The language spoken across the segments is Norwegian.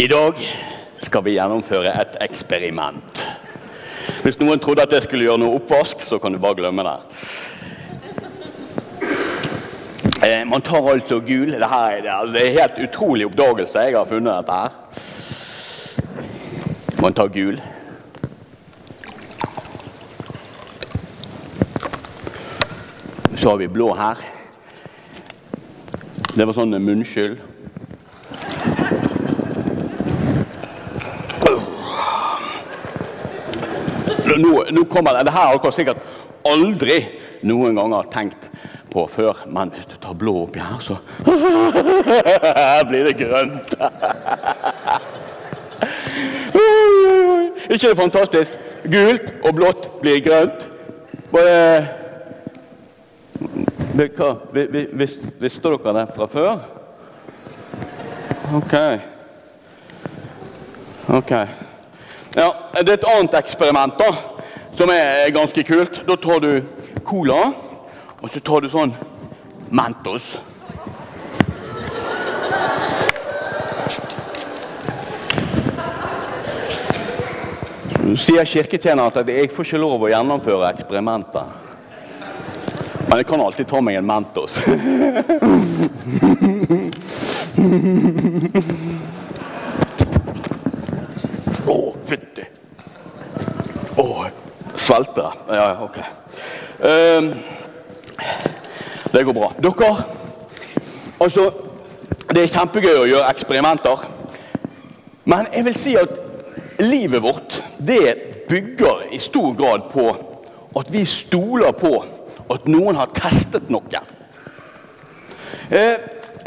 I dag skal vi gjennomføre et eksperiment. Hvis noen trodde at jeg skulle gjøre noe oppvask, så kan du bare glemme det. Eh, man tar altså gul. Det, er- det er- er helt utrolig oppdagelse jeg har funnet dette her. Man tar gul. Så har vi blå her. Det var sånn munnskyld. Nå, nå kommer det, det her har dere sikkert aldri noen ganger tenkt på før. Men hvis du tar blå oppi her, så Her blir det grønt. Ikke det fantastisk? Gult og blått blir grønt. Både hva? Vi- vi- vis- Visste dere det fra før? Ok. Ok. Ja, Det er et annet eksperiment da, som er ganske kult. Da tar du cola, og så tar du sånn Mentos. Så sier kirketjeneren at jeg får ikke lov å gjennomføre eksperimenter. Men jeg kan alltid ta meg en Mentos. Å, fytti. Å, svelter. Ja, ja, ok. Ehm, det går bra. Dere, altså Det er kjempegøy å gjøre eksperimenter. Men jeg vil si at livet vårt det bygger i stor grad på at vi stoler på at noen har testet noe. Eh,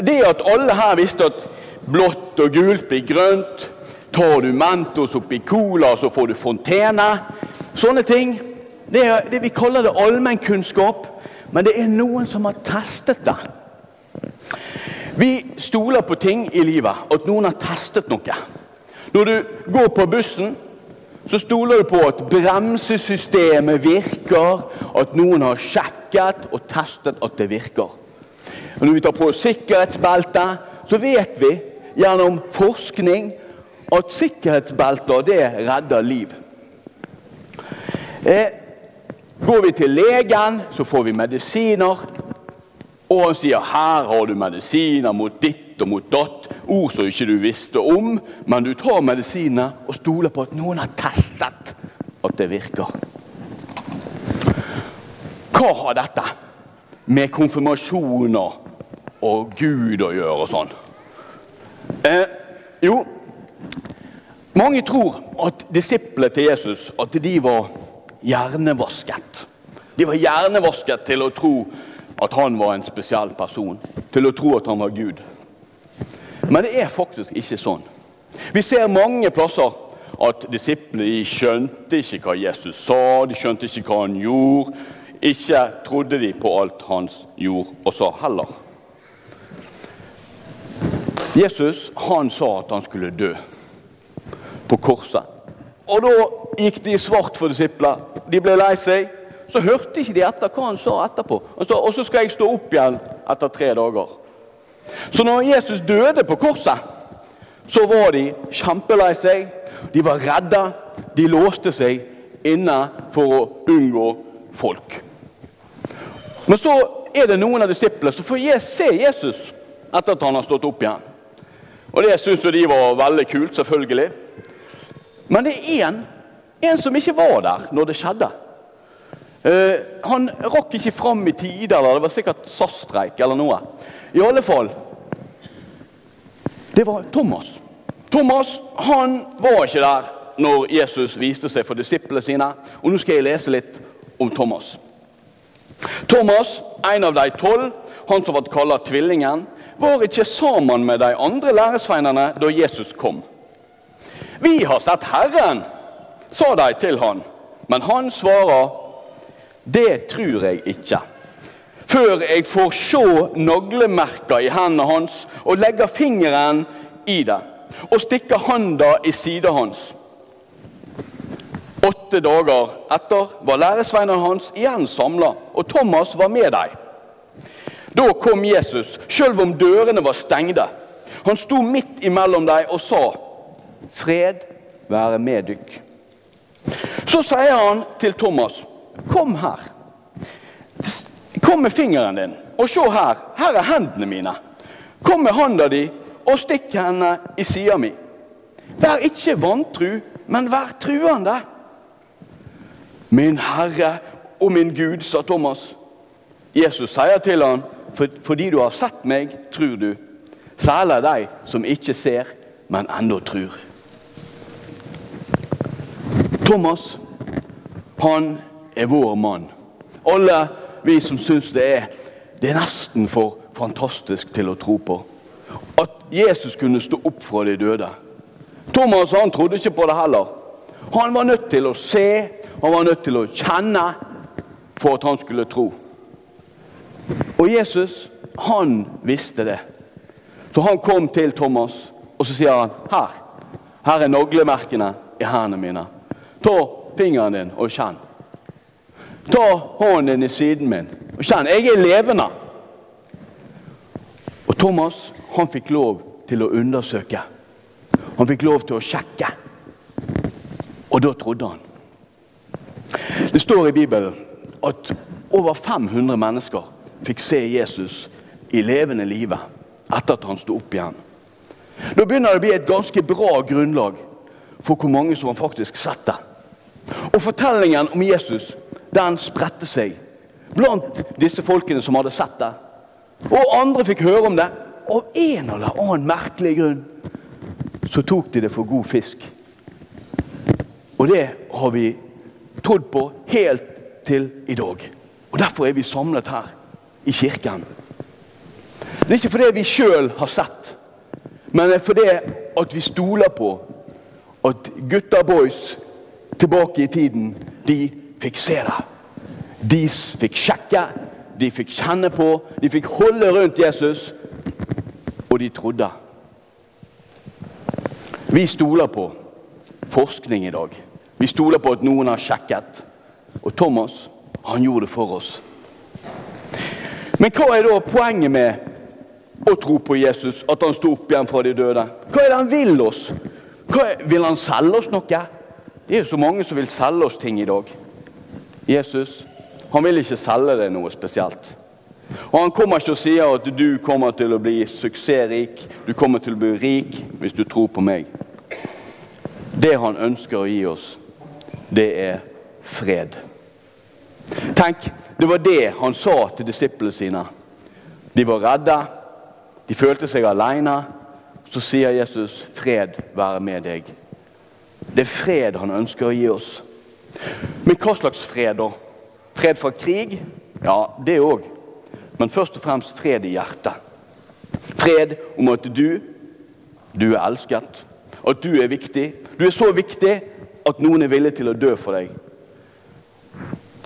Det at alle her visste at blått og gult blir grønt, tar du Mentos oppi cola, så får du fontene. Sånne ting. Det, er, det Vi kaller det allmennkunnskap, men det er noen som har testet det. Vi stoler på ting i livet, at noen har testet noe. Når du går på bussen, så stoler du på at bremsesystemet virker, at noen har sjekket og testet at det virker. Og når vi tar på sikkerhetsbeltet, så vet vi gjennom forskning at sikkerhetsbelter det redder liv. Eh, går vi til legen, så får vi medisiner. Og han sier her har du medisiner mot ditt og mot datt. Ord som ikke du visste om. Men du tar medisinene og stoler på at noen har testet at det virker. Hva har dette med konfirmasjoner og Gud å gjøre og sånn? Eh, jo, mange tror at disiplene til Jesus at de var hjernevasket. De var hjernevasket til å tro at han var en spesiell person, til å tro at han var Gud. Men det er faktisk ikke sånn. Vi ser mange plasser at disiplene de skjønte ikke hva Jesus sa, de skjønte ikke hva han gjorde. Ikke trodde de på alt han gjorde og sa heller. Jesus han sa at han skulle dø på korset. Og da gikk de svart for disipler. De ble lei seg. Så hørte ikke de etter hva han sa etterpå. Han sa, Og så skal jeg stå opp igjen etter tre dager. Så når Jesus døde på korset, så var de kjempelei seg. De var redde. De låste seg inne for å unngå folk. Men så er det noen av disiplene som får se Jesus etter at han har stått opp igjen. Og det syns jo de var veldig kult, selvfølgelig. Men det er en, en som ikke var der når det skjedde. Eh, han rakk ikke fram i tide, eller det var sikkert SAS-streik eller noe. I alle fall Det var Thomas. Thomas han var ikke der når Jesus viste seg for disiplene sine. Og nå skal jeg lese litt om Thomas. Thomas, en av de tolv, han som ble kalt Tvillingen, var ikke sammen med de andre læresveinene da Jesus kom. Vi har sett Herren, sa de til han. Men han svarer, det tror jeg ikke. Før jeg får se naglemerka i hendene hans og legger fingeren i det, og stikker handa i sida hans. Åtte dager etter var læresveinene hans igjen samla, og Thomas var med dem. Da kom Jesus, sjøl om dørene var stengte. Han sto midt imellom dem og sa, Fred være med dykk. Så sier han til Thomas, kom her. Kom med fingeren din, og se her. Her er hendene mine. Kom med handa di og stikk henne i sida mi. Vær ikke vantru, men vær truende. Min Herre og min Gud, sa Thomas. Jesus sier til han, fordi du har sett meg, tror du. Særlig de som ikke ser, men ennå tror. Thomas, han er vår mann. Alle vi som syns det er, det er nesten for fantastisk til å tro på. At Jesus kunne stå opp fra de døde. Thomas han trodde ikke på det heller. Han var nødt til å se, han var nødt til å kjenne for at han skulle tro. Og Jesus, han visste det. Så han kom til Thomas, og så sier han her. Her er naglemerkene i hendene mine. Ta fingeren din og kjenn. Ta hånden din i siden min og kjenn. Jeg er levende. Og Thomas han fikk lov til å undersøke. Han fikk lov til å sjekke. Og da trodde han. Det står i Bibelen at over 500 mennesker fikk se Jesus i levende live etter at han sto opp igjen. Da begynner det å bli et ganske bra grunnlag for hvor mange som har faktisk sett det. Og fortellingen om Jesus den spredte seg blant disse folkene som hadde sett det. Og andre fikk høre om det. Av en eller annen merkelig grunn så tok de det for god fisk. Og det har vi trodd på helt til i dag. Og Derfor er vi samlet her i kirken. Det er ikke fordi vi sjøl har sett, men det er fordi at vi stoler på at gutta boys tilbake i tiden, de fikk se det. De fikk sjekke, de fikk kjenne på, de fikk holde rundt Jesus, og de trodde. Vi stoler på forskning i dag. Vi stoler på at noen har sjekket. Og Thomas, han gjorde det for oss. Men hva er da poenget med å tro på Jesus, at han sto opp igjen fra de døde? Hva er det han vil oss? Er, vil han selge oss noe? Det er jo så mange som vil selge oss ting i dag. Jesus han vil ikke selge deg noe spesielt. Og Han kommer ikke og sier at du kommer til å bli suksessrik, du kommer til å bli rik hvis du tror på meg. Det han ønsker å gi oss, det er fred. Tenk, det var det han sa til disiplene sine. De var redde, de følte seg alene. Så sier Jesus, 'Fred være med deg'. Det er fred han ønsker å gi oss. Men hva slags fred, da? Fred fra krig? Ja, det òg. Men først og fremst fred i hjertet. Fred om at du, du er elsket. At du er viktig. Du er så viktig at noen er villig til å dø for deg.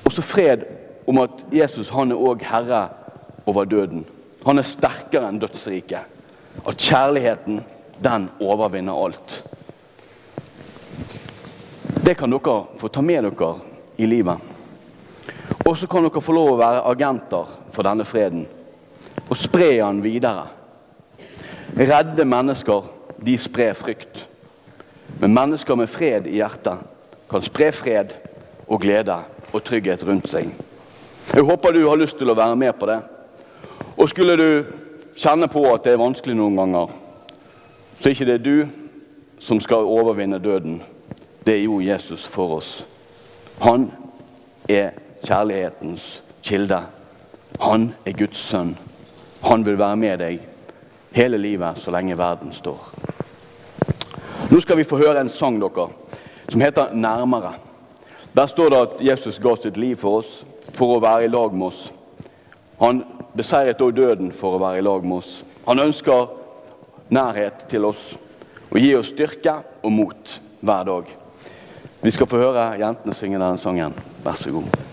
Og så fred om at Jesus han er òg herre over døden. Han er sterkere enn dødsriket. At kjærligheten, den overvinner alt. Det kan dere få ta med dere i livet. Og så kan dere få lov å være agenter for denne freden og spre den videre. Redde mennesker, de sprer frykt. Men mennesker med fred i hjertet kan spre fred og glede og trygghet rundt seg. Jeg håper du har lyst til å være med på det. Og skulle du kjenne på at det er vanskelig noen ganger, så er ikke det du som skal overvinne døden det gjorde Jesus for oss. Han er kjærlighetens kilde. Han er Guds sønn. Han vil være med deg hele livet så lenge verden står. Nå skal vi få høre en sang dere, som heter 'Nærmere'. Der står det at Jesus ga sitt liv for oss for å være i lag med oss. Han beseiret også døden for å være i lag med oss. Han ønsker nærhet til oss og gir oss styrke og mot hver dag. Vi skal få høre jentene synge denne sangen. Vær så god.